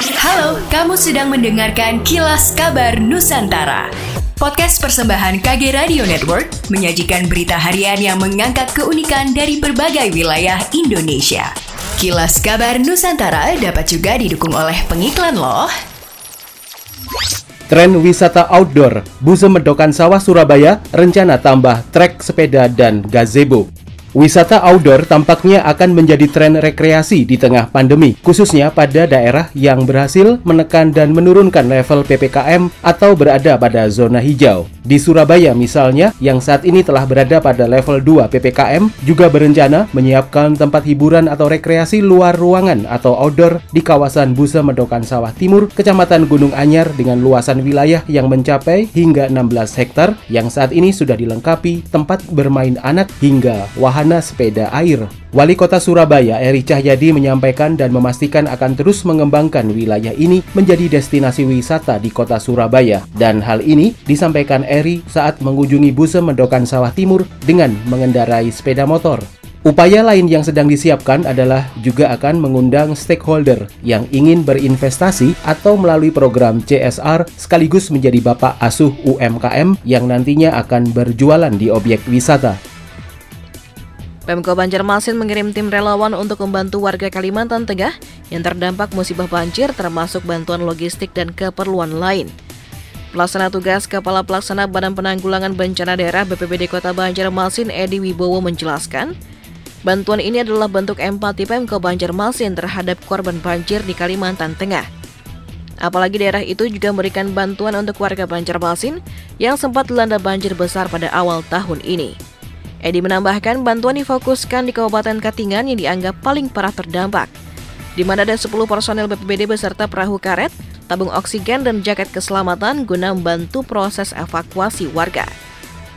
Halo, kamu sedang mendengarkan Kilas Kabar Nusantara. Podcast persembahan KG Radio Network menyajikan berita harian yang mengangkat keunikan dari berbagai wilayah Indonesia. Kilas Kabar Nusantara dapat juga didukung oleh pengiklan loh. Tren wisata outdoor, Buse Medokan Sawah Surabaya rencana tambah trek sepeda dan gazebo. Wisata outdoor tampaknya akan menjadi tren rekreasi di tengah pandemi, khususnya pada daerah yang berhasil menekan dan menurunkan level PPKM atau berada pada zona hijau. Di Surabaya misalnya, yang saat ini telah berada pada level 2 PPKM, juga berencana menyiapkan tempat hiburan atau rekreasi luar ruangan atau outdoor di kawasan Busa Medokan Sawah Timur, Kecamatan Gunung Anyar dengan luasan wilayah yang mencapai hingga 16 hektar yang saat ini sudah dilengkapi tempat bermain anak hingga wahana wahana sepeda air. Wali Kota Surabaya Eri Cahyadi menyampaikan dan memastikan akan terus mengembangkan wilayah ini menjadi destinasi wisata di Kota Surabaya. Dan hal ini disampaikan Eri saat mengunjungi Buse Mendokan Sawah Timur dengan mengendarai sepeda motor. Upaya lain yang sedang disiapkan adalah juga akan mengundang stakeholder yang ingin berinvestasi atau melalui program CSR sekaligus menjadi bapak asuh UMKM yang nantinya akan berjualan di objek wisata. Pemko Banjarmasin mengirim tim relawan untuk membantu warga Kalimantan Tengah yang terdampak musibah banjir termasuk bantuan logistik dan keperluan lain. Pelaksana tugas Kepala Pelaksana Badan Penanggulangan Bencana Daerah BPBD Kota Banjarmasin Edi Wibowo menjelaskan, bantuan ini adalah bentuk empati Pemko Banjarmasin terhadap korban banjir di Kalimantan Tengah. Apalagi daerah itu juga memberikan bantuan untuk warga Banjarmasin yang sempat dilanda banjir besar pada awal tahun ini. Edi menambahkan bantuan difokuskan di Kabupaten Katingan yang dianggap paling parah terdampak, di mana ada 10 personel BPBD beserta perahu karet, tabung oksigen, dan jaket keselamatan guna membantu proses evakuasi warga.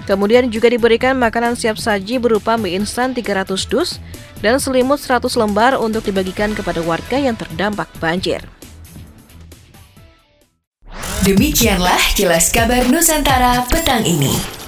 Kemudian juga diberikan makanan siap saji berupa mie instan 300 dus dan selimut 100 lembar untuk dibagikan kepada warga yang terdampak banjir. Demikianlah kilas kabar Nusantara petang ini.